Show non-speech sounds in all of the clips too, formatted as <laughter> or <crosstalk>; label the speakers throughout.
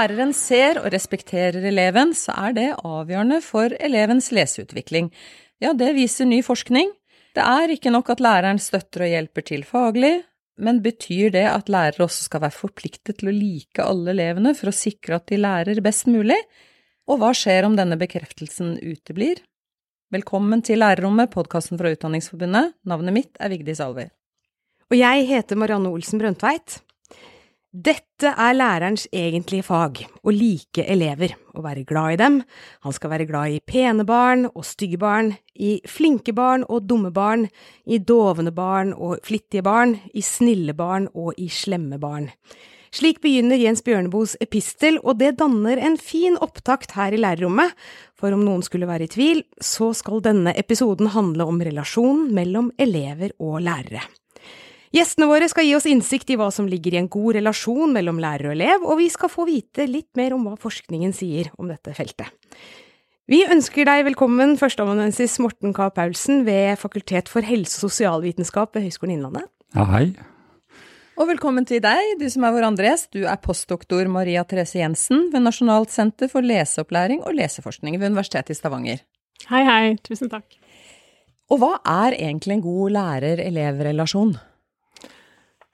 Speaker 1: læreren ser og respekterer eleven, så er det avgjørende for elevens leseutvikling. Ja, det viser ny forskning. Det er ikke nok at læreren støtter og hjelper til faglig, men betyr det at lærere også skal være forpliktet til å like alle elevene for å sikre at de lærer best mulig? Og hva skjer om denne bekreftelsen uteblir? Velkommen til Lærerrommet, podkasten fra Utdanningsforbundet. Navnet mitt er Vigdis Alver.
Speaker 2: Og jeg heter Marianne Olsen Brøndtveit. Dette er lærerens egentlige fag, å like elever, å være glad i dem. Han skal være glad i pene barn og stygge barn, i flinke barn og dumme barn, i dovne barn og flittige barn, i snille barn og i slemme barn. Slik begynner Jens Bjørneboes epistel, og det danner en fin opptakt her i lærerrommet, for om noen skulle være i tvil, så skal denne episoden handle om relasjonen mellom elever og lærere. Gjestene våre skal gi oss innsikt i hva som ligger i en god relasjon mellom lærer og elev, og vi skal få vite litt mer om hva forskningen sier om dette feltet. Vi ønsker deg velkommen, førsteamanuensis Morten K. Paulsen ved Fakultet for helse- og sosialvitenskap ved Høgskolen Innlandet.
Speaker 3: Ja, hei.
Speaker 1: Og velkommen til deg, du som er vår andre gjest. Du er postdoktor Maria Therese Jensen ved Nasjonalt senter for leseopplæring og leseforskning ved Universitetet i Stavanger.
Speaker 4: Hei, hei. Tusen takk.
Speaker 1: Og hva er egentlig en god lærer-elev-relasjon?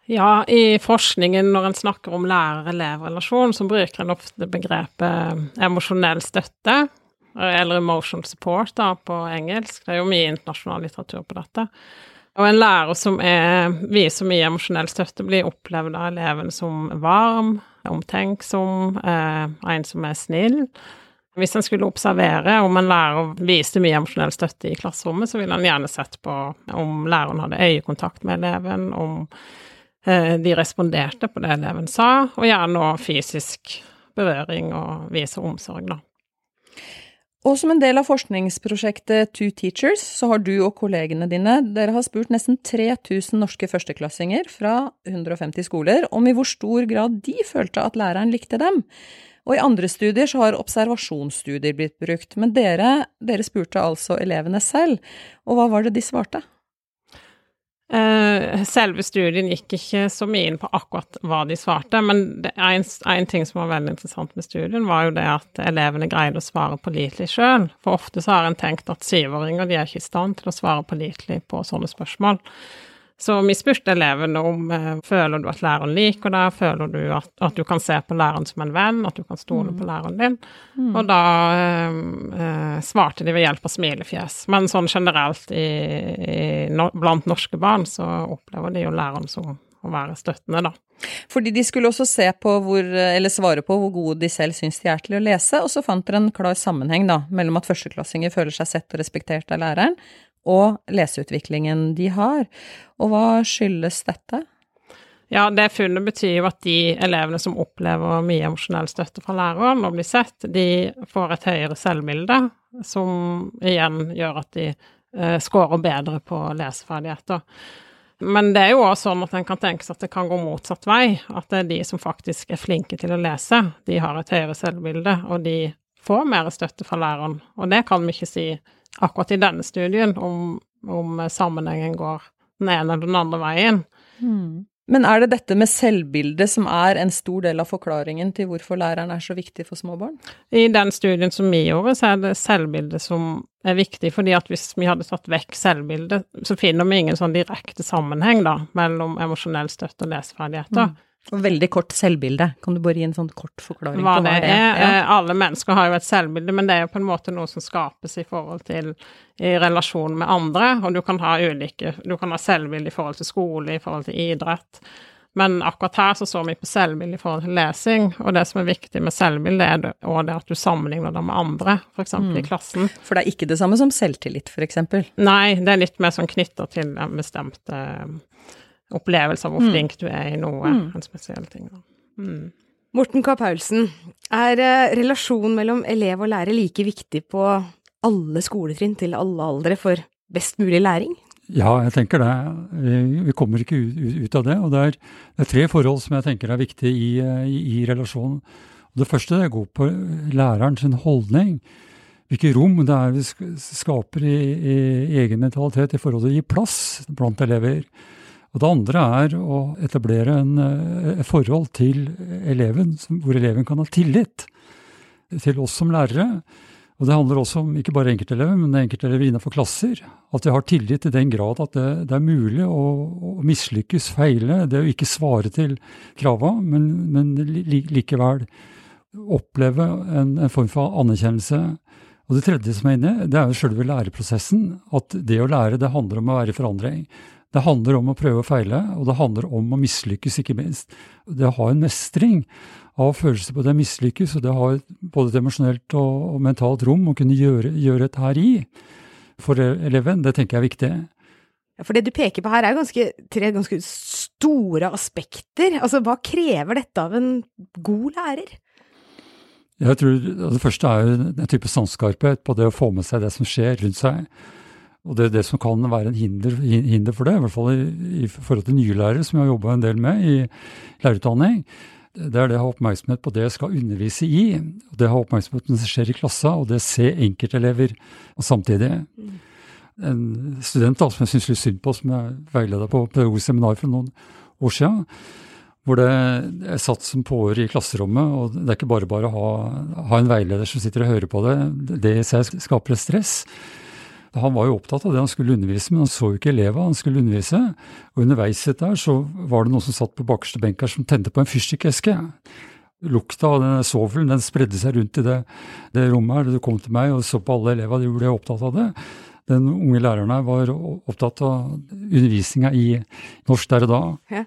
Speaker 4: Ja, i forskningen når en snakker om lærer-elev-relasjon, så bruker en ofte begrepet emosjonell støtte, eller emotional support da, på engelsk. Det er jo mye internasjonal litteratur på dette. Og en lærer som er, viser mye emosjonell støtte, blir opplevd av eleven som varm, omtenksom, eh, en som er snill. Hvis en skulle observere om en lærer viste mye emosjonell støtte i klasserommet, så ville en gjerne sett på om læreren hadde øyekontakt med eleven, om Eh, de responderte på det eleven sa, og gjerne òg fysisk berøring og vise omsorg, da.
Speaker 1: Og som en del av forskningsprosjektet Two Teachers, så har du og kollegene dine dere har spurt nesten 3000 norske førsteklassinger fra 150 skoler om i hvor stor grad de følte at læreren likte dem. Og i andre studier så har observasjonsstudier blitt brukt, men dere, dere spurte altså elevene selv, og hva var det de svarte?
Speaker 4: Uh, selve studien gikk ikke så mye inn på akkurat hva de svarte, men en, en, ting som var veldig interessant med studien, var jo det at elevene greide å svare pålitelig sjøl. For ofte så har en tenkt at syvåringer de er ikke i stand til å svare pålitelig på sånne spørsmål. Så vi spurte elevene om eh, føler du at læreren liker deg, føler du at, at, du kan se på læreren som en venn, at du kan stole mm. på læreren din. Mm. Og da eh, eh, svarte de ved hjelp av smilefjes. Men sånn generelt i, i, no, blant norske barn så opplever de jo læreren som å være støttende, da.
Speaker 1: Fordi de skulle også se på hvor, eller svare på hvor gode de selv syns de er til å lese, og så fant dere en klar sammenheng da, mellom at førsteklassinger føler seg sett og respektert av læreren, og leseutviklingen de har. Og hva skyldes dette?
Speaker 4: Ja, det funnet betyr jo at de elevene som opplever mye emosjonell støtte fra læreren og blir sett, de får et høyere selvbilde, som igjen gjør at de eh, scorer bedre på leseferdigheter. Men det er jo også sånn at en kan tenke seg at det kan gå motsatt vei. At det er de som faktisk er flinke til å lese, de har et høyere selvbilde, og de får mer støtte fra læreren. Og det kan vi ikke si akkurat i denne studien om, om sammenhengen går den ene eller den andre veien.
Speaker 1: Mm. Men er det dette med selvbildet som er en stor del av forklaringen til hvorfor læreren er så viktig for små barn?
Speaker 4: I den studien som vi gjorde, så er det selvbildet som er viktig, fordi at hvis vi hadde tatt vekk selvbildet, så finner vi ingen sånn direkte sammenheng da, mellom emosjonell støtte og leseferdigheter. Mm.
Speaker 1: Og veldig kort selvbilde. Kan du bare gi en sånn kort forklaring
Speaker 4: hva
Speaker 1: på
Speaker 4: hva det er? Ja. Eh, alle mennesker har jo et selvbilde, men det er jo på en måte noe som skapes i forhold til i relasjon med andre, og du kan ha ulike Du kan ha selvbilde i forhold til skole, i forhold til idrett. Men akkurat her så så vi på selvbilde i forhold til lesing, og det som er viktig med selvbilde, er òg det at du sammenligner det med andre, f.eks. Mm. i klassen.
Speaker 1: For det er ikke det samme som selvtillit, f.eks.?
Speaker 4: Nei, det er litt mer sånn knytta til en bestemt uh, opplevelse av hvor mm. flink du er i noe, mm. en spesiell ting. Mm.
Speaker 2: Morten K. Paulsen, er uh, relasjonen mellom elev og lærer like viktig på alle skoletrinn til alle aldre for best mulig læring?
Speaker 3: Ja, jeg tenker det. Vi kommer ikke ut, av det. Og det er, det er, tre forhold som jeg tenker er viktige i, i, i relasjonen. Det første det går på læreren sin holdning. Hvilket rom det er vi skaper i, i egen mentalitet i forhold til å gi plass blant elever. Og det andre er å etablere en, eh, et forhold til eleven hvor eleven kan ha tillit til oss som lærere. Og det handler også om ikke bare enkeltelever, men enkeltelever innenfor klasser. At de har tillit i den grad at det, det er mulig å, å, mislykkes, feile. Det å ikke svare til krava, men, men likevel oppleve en, en, form for anerkjennelse. Og det tredje som er inne, det er jo selve læreprosessen. At det å lære, det handler om å være i forandring. Det handler om å prøve og feile, og det handler om å mislykkes, ikke minst. Det å ha en mestring av følelser på det mislykkes, og det å ha både et emosjonelt og, og, mentalt rom å kunne gjøre, gjøre et her i for eleven, det tenker jeg er viktig.
Speaker 2: For det du peker på her er ganske, tre ganske store aspekter. Altså, hva krever dette av en god lærer?
Speaker 3: Jeg tror Det første er jo en type sansskarphet på det å få med seg det som skjer rundt seg. Og det er det som kan være en hinder, hinder for det, i hvert fall i, i forhold til nye lærere, som jeg har jobba en del med i lærerutdanning det er det å ha oppmerksomhet på det jeg skal undervise i. og Det å ha oppmerksomhet på det som skjer i klassa, og det å se enkeltelever samtidig. En student da, som jeg syns litt synd på, som jeg veileda på pedagogisk seminar for noen år siden, hvor det er satt som påhør i klasserommet, og det er ikke bare bare å ha, ha en veileder som sitter og hører på det. Det i seg skaper et stress. Han var jo opptatt av det han skulle undervise, men han så jo ikke elevene han skulle undervise. Og underveis der så var det noen som satt på bakerste benk her som tente på en fyrstikkeske. Lukta av denne sovelen den spredde seg rundt i det, det rommet her. Du kom til meg og så på alle elevene, de ble opptatt av det. Den unge læreren her var opptatt av undervisninga i norsk der og da. Ja.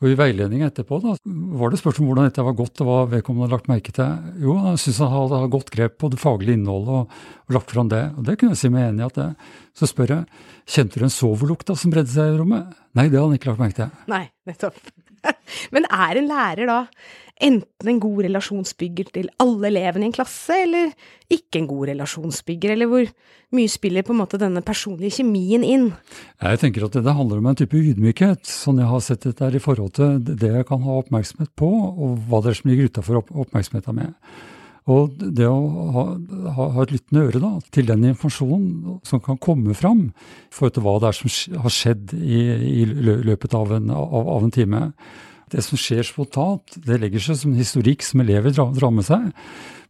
Speaker 3: Og I veiledning etterpå da, var det spørsmål om hvordan dette var godt, og hva vedkommende hadde lagt merke til. Jo, han syntes han hadde godt grep på det faglige innholdet og, og, lagt fram det. Og det kunne jeg si meg enig i. at det. Så spør jeg kjente du en sovelukta som bredde seg i rommet. Nei, det hadde han ikke lagt merke til.
Speaker 2: Nei, nettopp. <laughs> Men er en lærer da enten en god relasjonsbygger til alle elevene i en klasse, eller ikke en god relasjonsbygger, eller hvor mye spiller på en måte denne personlige kjemien inn?
Speaker 3: Jeg tenker at det handler om en type ydmykhet, sånn jeg har sett det der i forhold til det jeg kan ha oppmerksomhet på, og hva det er som ligger utafor oppmerksomheten med. Og det å ha, ha, et lyttende øre da, til den informasjonen som kan komme fram i forhold til hva det er som har skjedd i, i løpet av en, av, av en time det som skjer spontant, det legger seg som historikk som elever drar, drar med seg.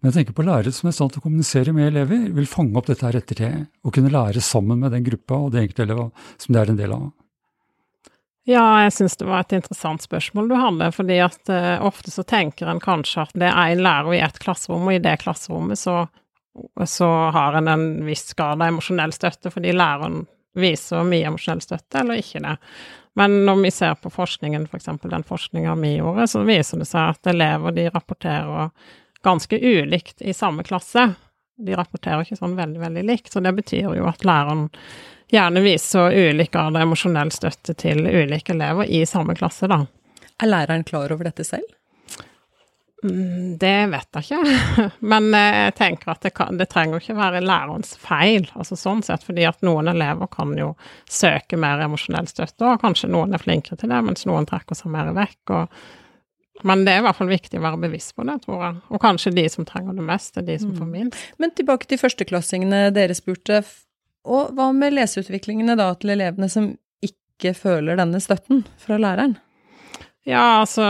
Speaker 3: Men jeg tenker på lærere som er i stand til å kommunisere med elever, vil fange opp dette her ettertid, og kunne lære sammen med den gruppa og det enkelte elever som det er en del av.
Speaker 4: Ja, jeg syns det var et interessant spørsmål du hadde, fordi at uh, ofte så tenker en kanskje at det er en lærer i et klasserom, og i det klasserommet så, så har en en viss grad av emosjonell støtte fordi læreren viser mye emosjonell støtte, eller ikke det. Men når vi ser på forskningen, f.eks. For den forskninga vi gjorde, så viser det seg at elever de rapporterer ganske ulikt i samme klasse. De rapporterer ikke sånn veldig, veldig likt, så det betyr jo at læreren gjerne viser ulik grad av emosjonell støtte til ulike elever i samme klasse, da.
Speaker 1: Er læreren klar over dette selv?
Speaker 4: Mm, det vet jeg ikke, <laughs> men eh, jeg tenker at det, kan, det trenger ikke være lærerens feil, altså sånn sett, fordi at noen elever kan jo søke mer emosjonell støtte, og kanskje noen er flinkere til det, mens noen trekker seg mer vekk. Og, men det er i hvert fall viktig å være bevisst på det, tror jeg. Og kanskje de som trenger det mest, er de som får mm. minst.
Speaker 1: Men tilbake til førsteklassingene dere spurte, og hva med leseutviklingene da til elevene som ikke føler denne støtten fra læreren?
Speaker 4: Ja, altså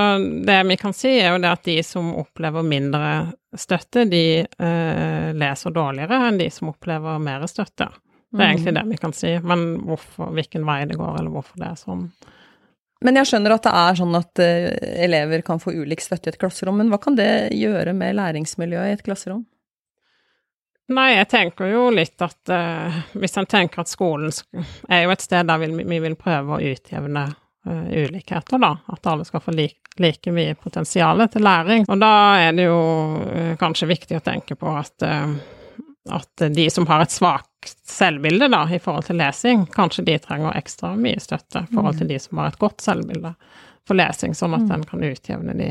Speaker 4: det vi kan si er jo det at de som opplever mindre støtte, de eh, leser dårligere enn de som opplever mer støtte. Det er egentlig mm. det vi kan si, men hvorfor, hvilken vei det går, eller hvorfor det er sånn.
Speaker 1: Men jeg skjønner at det er sånn at uh, elever kan få ulik støtte i et klasserom, men hva kan det gjøre med læringsmiljøet i et klasserom?
Speaker 4: Nei, jeg tenker jo litt at uh, hvis en tenker at skolen er jo et sted der vi, vi vil prøve å utjevne uh, ulikheter, da. At alle skal få like, like mye potensial til læring. Og da er det jo uh, kanskje viktig å tenke på at, at de som har et svakt selvbilde da, i forhold til lesing, kanskje de trenger ekstra mye støtte i forhold til de som har et godt selvbilde for lesing, sånn at en kan utjevne de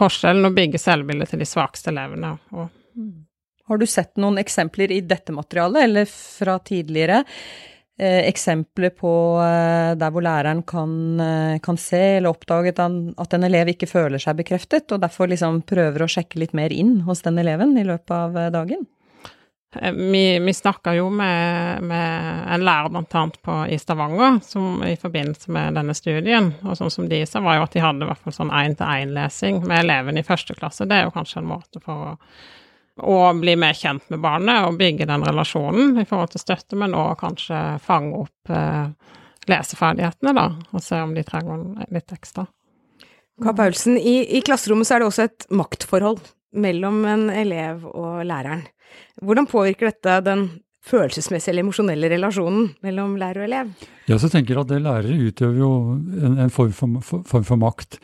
Speaker 4: forskjellene og bygge selvbildet til de svakeste elevene. Og.
Speaker 1: Har du sett noen eksempler i dette materialet, eller fra tidligere, eh, eksempler på eh, der hvor læreren kan, eh, kan se eller oppdage at en elev ikke føler seg bekreftet, og derfor liksom prøver å sjekke litt mer inn hos den eleven i løpet av dagen?
Speaker 4: Vi, vi snakka jo med, med, en lærer annet på, i Stavanger som, i forbindelse med denne studien, og sånn som de sa, var jo at de hadde i hvert fall sånn én-til-én-lesing med elevene i første klasse. Det er jo kanskje en måte for å, å bli mer kjent med barnet og bygge den relasjonen i forhold til støtte, men òg kanskje fange opp eh, leseferdighetene, da, og se om de trenger litt ekstra.
Speaker 2: Karl Paulsen, i, i klasserommet så er det også et maktforhold mellom en elev og læreren. Hvordan påvirker dette den følelsesmessige eller emosjonelle relasjonen mellom lærer og elev?
Speaker 3: Ja, så tenker jeg at det Lærere utøver jo en, en form, for, for, form, for, makt.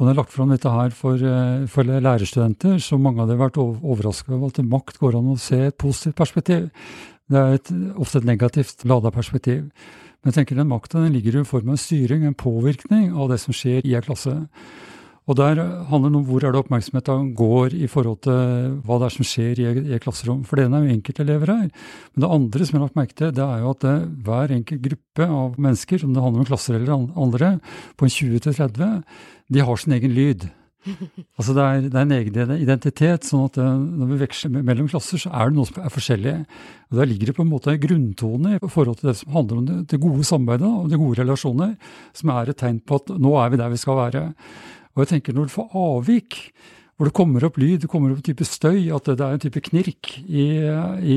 Speaker 3: Og jeg har lagt fram dette her for, eh, for lærerstudenter, så mange hadde vært overraska over at makt går an å se et positivt perspektiv. Det er et, ofte et negativt lada perspektiv. Men jeg tenker den makta ligger i form av styring, en påvirkning av det som skjer i en klasse. Og der handler det om hvor er det oppmerksomheten går i forhold til hva det er som skjer i, et klasserom. For det ene er jo enkeltelever her. Men det andre som jeg har lagt merke til, det er jo at det, hver enkelt gruppe av mennesker, om det handler om klasser eller andre, på en 20-30, de har sin egen lyd. <laughs> Altså det er, det er, en egen identitet, sånn at det, når vi veksler mellom klasser, så er det noe som er forskjellig. Og Der ligger det på en måte en grunntone i forhold til det som handler om det, det gode samarbeidet og de gode relasjoner, som er et tegn på at nå er vi der vi skal være. Og jeg tenker når du får avvik, hvor det kommer opp lyd, det kommer opp en type støy, at det er en type knirk i, i,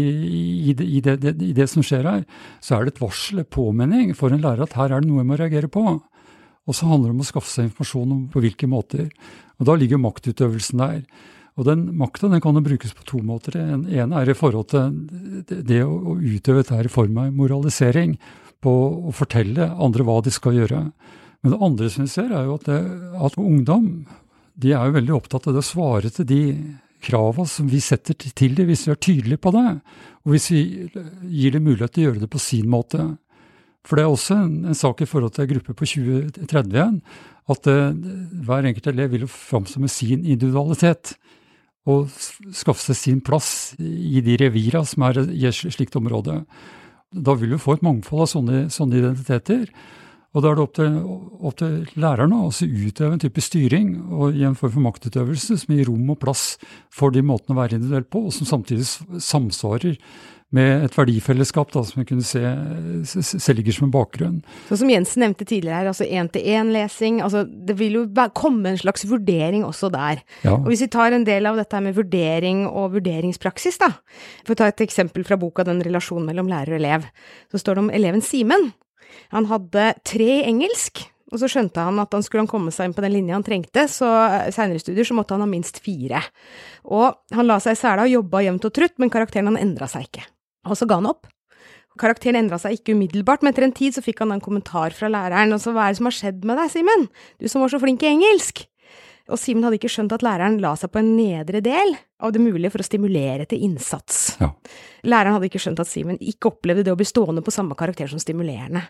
Speaker 3: i, det, det, i, det, som skjer her, så er det et varsel, en påminning for en lærer at her er det noe jeg må reagere på. Og så handler det om å skaffe seg informasjon om på hvilke måter. Og da ligger maktutøvelsen der. Og den makta den kan jo brukes på to måter. En ene er i forhold til det å utøve dette i form av moralisering, på å fortelle andre hva de skal gjøre. Men det andre som vi ser, er jo at, det, at ungdom de er jo veldig opptatt av det å svare til de krava som vi setter til dem, hvis vi er tydelige på det, og hvis vi gir dem mulighet til å gjøre det på sin måte. For det er også en, en sak i forhold til en gruppe på 20-30 igjen, at det, hver enkelt elev vil jo framstå med sin individualitet og skaffe seg sin plass i de revira som er i et slikt område. Da vil vi få et mangfold av sånne, sånne identiteter. Og da er det opp til, opp til lærerne å utøve en type styring og i en form for maktutøvelse som gir rom og plass for de måtene å være individuell på, og som samtidig samsvarer med et verdifellesskap da, som vi kunne se, se ligger som en bakgrunn.
Speaker 2: Så som Jensen nevnte tidligere her, altså én-til-én-lesing. Altså, det vil jo komme en slags vurdering også der. Ja. Og Hvis vi tar en del av dette med vurdering og vurderingspraksis, da. For å ta et eksempel fra boka Den relasjonen mellom lærer og elev, så står det om eleven Simen. Han hadde tre i engelsk, og så skjønte han at han skulle han komme seg inn på den linja han trengte, så eh, seinere studier så måtte han ha minst fire. Og han la seg i sela og jobba jevnt og trutt, men karakteren han endra seg ikke. Og så ga han opp. Karakteren endra seg ikke umiddelbart, men etter en tid så fikk han en kommentar fra læreren, og så hva er det som har skjedd med deg, Simen, du som var så flink i engelsk? Og Simen hadde ikke skjønt at læreren la seg på en nedre del av det mulige for å stimulere til innsats. Ja. Læreren hadde ikke skjønt at Simen ikke opplevde det å bli stående på samme karakter som stimulerende.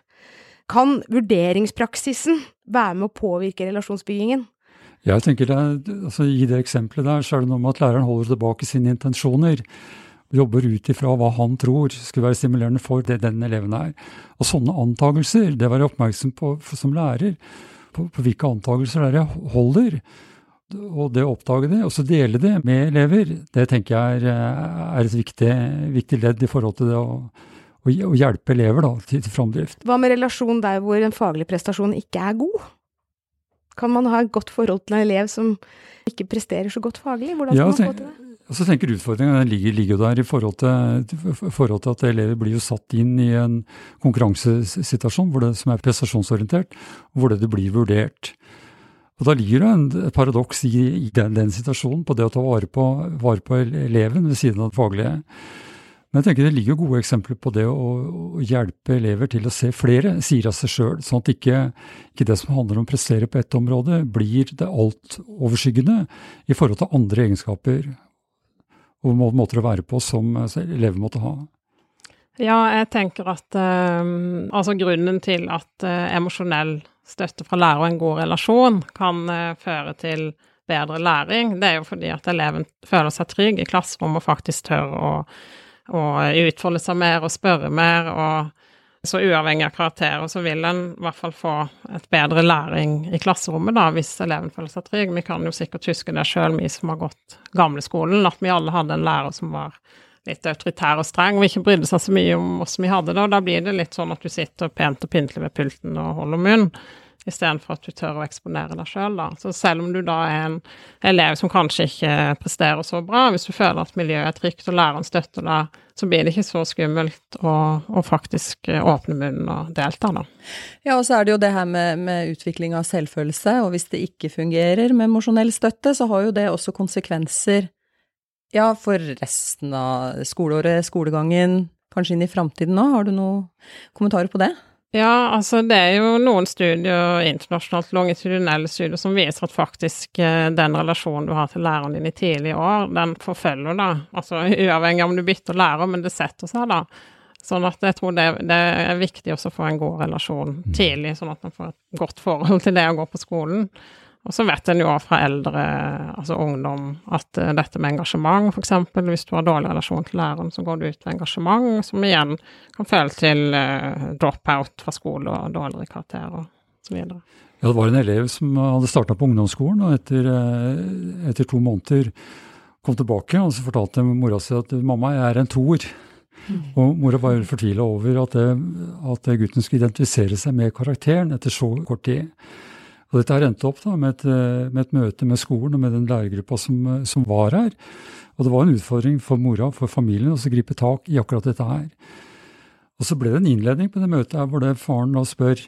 Speaker 2: Kan vurderingspraksisen være med å påvirke relasjonsbyggingen?
Speaker 3: Jeg tenker det, altså I det eksempelet der så er det noe med at læreren holder tilbake sine intensjoner. Jobber ut ifra hva han tror skulle være stimulerende for det den eleven er. Og sånne antakelser, det å være oppmerksom på som lærer, på, på hvilke antakelser er jeg holder, og det å oppdage det, og så dele det med elever, det tenker jeg er, er et viktig, viktig, ledd i forhold til det å, å, å hjelpe elever da, til, til framdrift.
Speaker 2: Hva med relasjon der hvor en faglig prestasjon ikke er god? Kan man ha et godt forhold til en elev som ikke presterer så godt faglig? Hvordan skal ja, man få til det?
Speaker 3: Og så tenker Utfordringen ligger, ligger, der i forhold til, forhold til, at elever blir jo satt inn i en konkurransesituasjon det, som er prestasjonsorientert, hvor det, det blir vurdert. Og Da ligger det en, paradoks i, i den, den, situasjonen, på det å ta vare på, vare på, eleven ved siden av det faglige. Men jeg tenker det ligger gode eksempler på det å, å hjelpe elever til å se flere sider av seg sjøl, sånn at ikke, ikke, det som handler om å prestere på ett område, blir det altoverskyggende i forhold til andre egenskaper og måter å være på som elever måtte ha.
Speaker 4: Ja, jeg tenker at eh, altså grunnen til at eh, emosjonell støtte fra lærer og en god relasjon kan eh, føre til bedre læring, det er jo fordi at eleven føler seg trygg i klasserommet og faktisk tør å, å utfolde seg mer og spørre mer. og så uavhengig av karakterer, så vil en i hvert fall få et bedre læring i klasserommet, da, hvis eleven føler seg trygg. Vi kan jo sikkert huske det sjøl, vi som har gått gamleskolen, at vi alle hadde en lærer som var litt autoritær og streng, og ikke brydde seg så mye om hvordan vi hadde det. Og da blir det litt sånn at du sitter pent og pyntelig ved pulten og holder munn, istedenfor at du tør å eksponere deg sjøl, da. Så selv om du da er en elev som kanskje ikke presterer så bra, hvis du føler at miljøet er trygt og læreren støtter deg, så blir det ikke så skummelt å, å faktisk åpne munnen og delta, da.
Speaker 1: Ja, og så er det jo det her med, med utvikling av selvfølelse, og hvis det ikke fungerer med emosjonell støtte, så har jo det også konsekvenser ja, for resten av skoleåret, skolegangen, kanskje inn i framtiden òg. Har du noen kommentarer på det?
Speaker 4: Ja, altså det er jo noen studier, internasjonalt longitudinelle studier, som viser at faktisk eh, den relasjonen du har til læreren din i tidlige år, den forfølger da. Altså uavhengig av om du bytter lærer, men det setter seg da. Sånn at jeg tror det, det er viktig også å få en god relasjon mm. tidlig, sånn at man får et godt forhold til det å gå på skolen. Og så vet en jo fra eldre, altså ungdom, at uh, dette med engasjement, f.eks. Hvis du har dårlig relasjon til læreren, så går du ut med engasjement, som igjen kan føle til uh, drop-out fra skole og dårligere karakterer osv.
Speaker 3: Ja, det var en elev som hadde starta på ungdomsskolen, og etter, uh, etter, to måneder kom tilbake, og så fortalte mora si at 'mamma, jeg er en toer'. Mm. Og mora var fortvila over at, det, at gutten skulle identifisere seg med karakteren etter så kort tid. Og dette har endte opp da, med, et, eh, med, et, møte med skolen og med den lærergruppa som, eh, som, var her. Og det var en utfordring for mora og for familien å gripe tak i akkurat dette her. Og så ble det en innledning på det møtet her hvor det faren da spør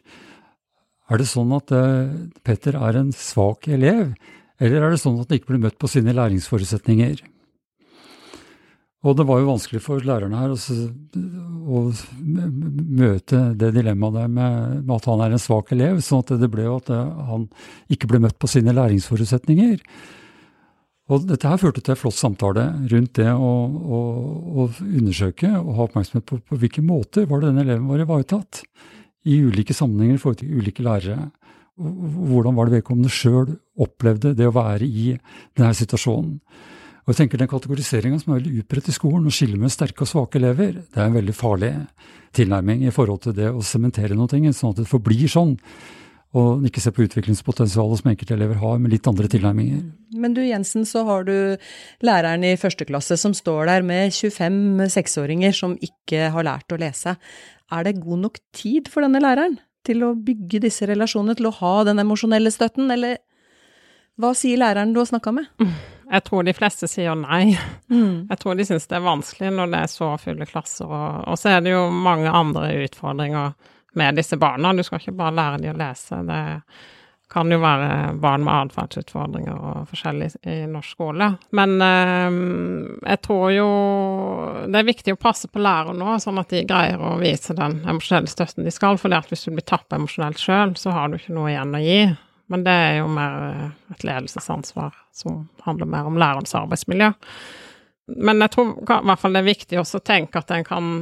Speaker 3: er det sånn at uh, Petter er en svak elev, eller er det sånn at han ikke blir møtt på sine læringsforutsetninger? Og det var jo vanskelig for lærerne her å, møte det dilemmaet der med, med, at han er en svak elev, sånn at det ble jo at han ikke ble møtt på sine læringsforutsetninger. Og dette her førte til en flott samtale rundt det å, å, å undersøke og ha oppmerksomhet på, på hvilke måter var det denne eleven var ivaretatt i ulike sammenhenger til ulike lærere. Hvordan var det vedkommende sjøl opplevde det å være i denne situasjonen. Og jeg tenker Den kategoriseringa som er veldig utbredt i skolen, å skille med sterke og svake elever, det er en veldig farlig tilnærming i forhold til det å sementere noe, sånn at det forblir sånn. Og ikke se på utviklingspotensialet som enkelte elever har, med litt andre tilnærminger.
Speaker 1: Men du Jensen, så har du læreren i første klasse som står der med 25 seksåringer som ikke har lært å lese. Er det god nok tid for denne læreren til å bygge disse relasjonene, til å ha den emosjonelle støtten, eller hva sier læreren du har snakka med? <laughs>
Speaker 4: Jeg tror de fleste sier nei. Mm. Jeg tror de syns det er vanskelig når det er så fulle klasser. Og, og, så er det jo mange andre utfordringer med disse barna. Du skal ikke bare lære dem å lese. Det kan jo være barn med atferdsutfordringer og forskjellig i norsk skole. Men eh, jeg tror jo det er viktig å passe på læreren nå, sånn at de greier å vise den emosjonelle støtten de skal. For hvis du blir tappet emosjonelt sjøl, så har du ikke noe igjen å gi. Men det er jo mer eh, et ledelsesansvar som handler mer om lærerens arbeidsmiljø. Men jeg tror i hvert fall det er viktig også å tenke at en kan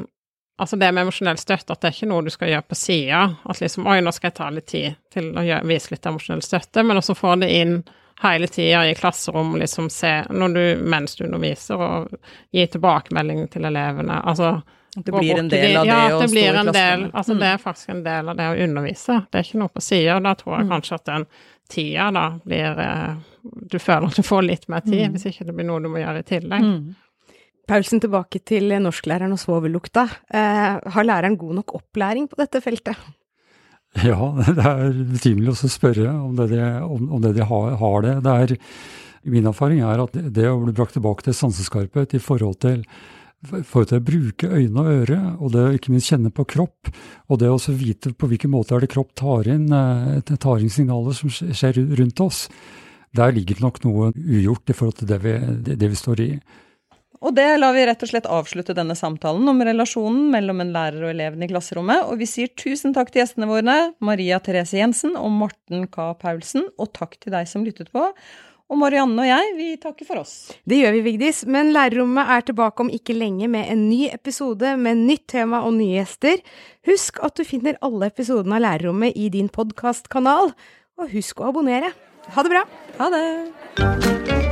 Speaker 4: Altså det med emosjonell støtte, at det er ikke noe du skal gjøre på sida. At liksom Oi, nå skal jeg ta litt tid til å gjøre, vise litt emosjonell støtte, men også få det inn hele tida i klasserom, liksom se når du, mens du underviser, og gi tilbakemelding til elevene. Altså
Speaker 1: det blir en del av det
Speaker 4: ja, det å stå i klassen. Altså, mm. Det er faktisk en del av det å undervise. Det er ikke noe på sida. Da tror jeg mm. kanskje at den tida da blir eh, Du føler at du får litt mer tid, mm. hvis ikke det blir noe du må gjøre i tillegg. Mm.
Speaker 2: Paulsen, tilbake til norsklæreren og svovellukta. Eh, har læreren god nok opplæring på dette feltet? <laughs>
Speaker 3: Ja, det er betimelig å spørre om det de, om, om det de har, har, det. det er, min erfaring er at det å bli brakt tilbake til sanseskarphet i forhold til forhold til å bruke øyne og øre, og det å ikke minst kjenne på kropp, og det å vite på hvilken måte er det kropp tar inn, eh, tar inn signaler som skjer rundt oss, der ligger det nok noe ugjort i forhold til det vi, det vi står i.
Speaker 1: Og det lar vi rett og slett avslutte denne samtalen om relasjonen mellom en lærer og eleven i klasserommet, og vi sier tusen takk til gjestene våre, Maria Therese Jensen og Morten K. Paulsen, og takk til deg som lyttet på. Og Marianne og jeg, vi takker for oss.
Speaker 2: Det gjør vi, Vigdis. Men Lærerrommet er tilbake om ikke lenge med en ny episode med nytt tema og nye gjester. Husk at du finner alle episodene av Lærerrommet i din podkastkanal, og husk å abonnere. Ha det bra!
Speaker 1: Ha det!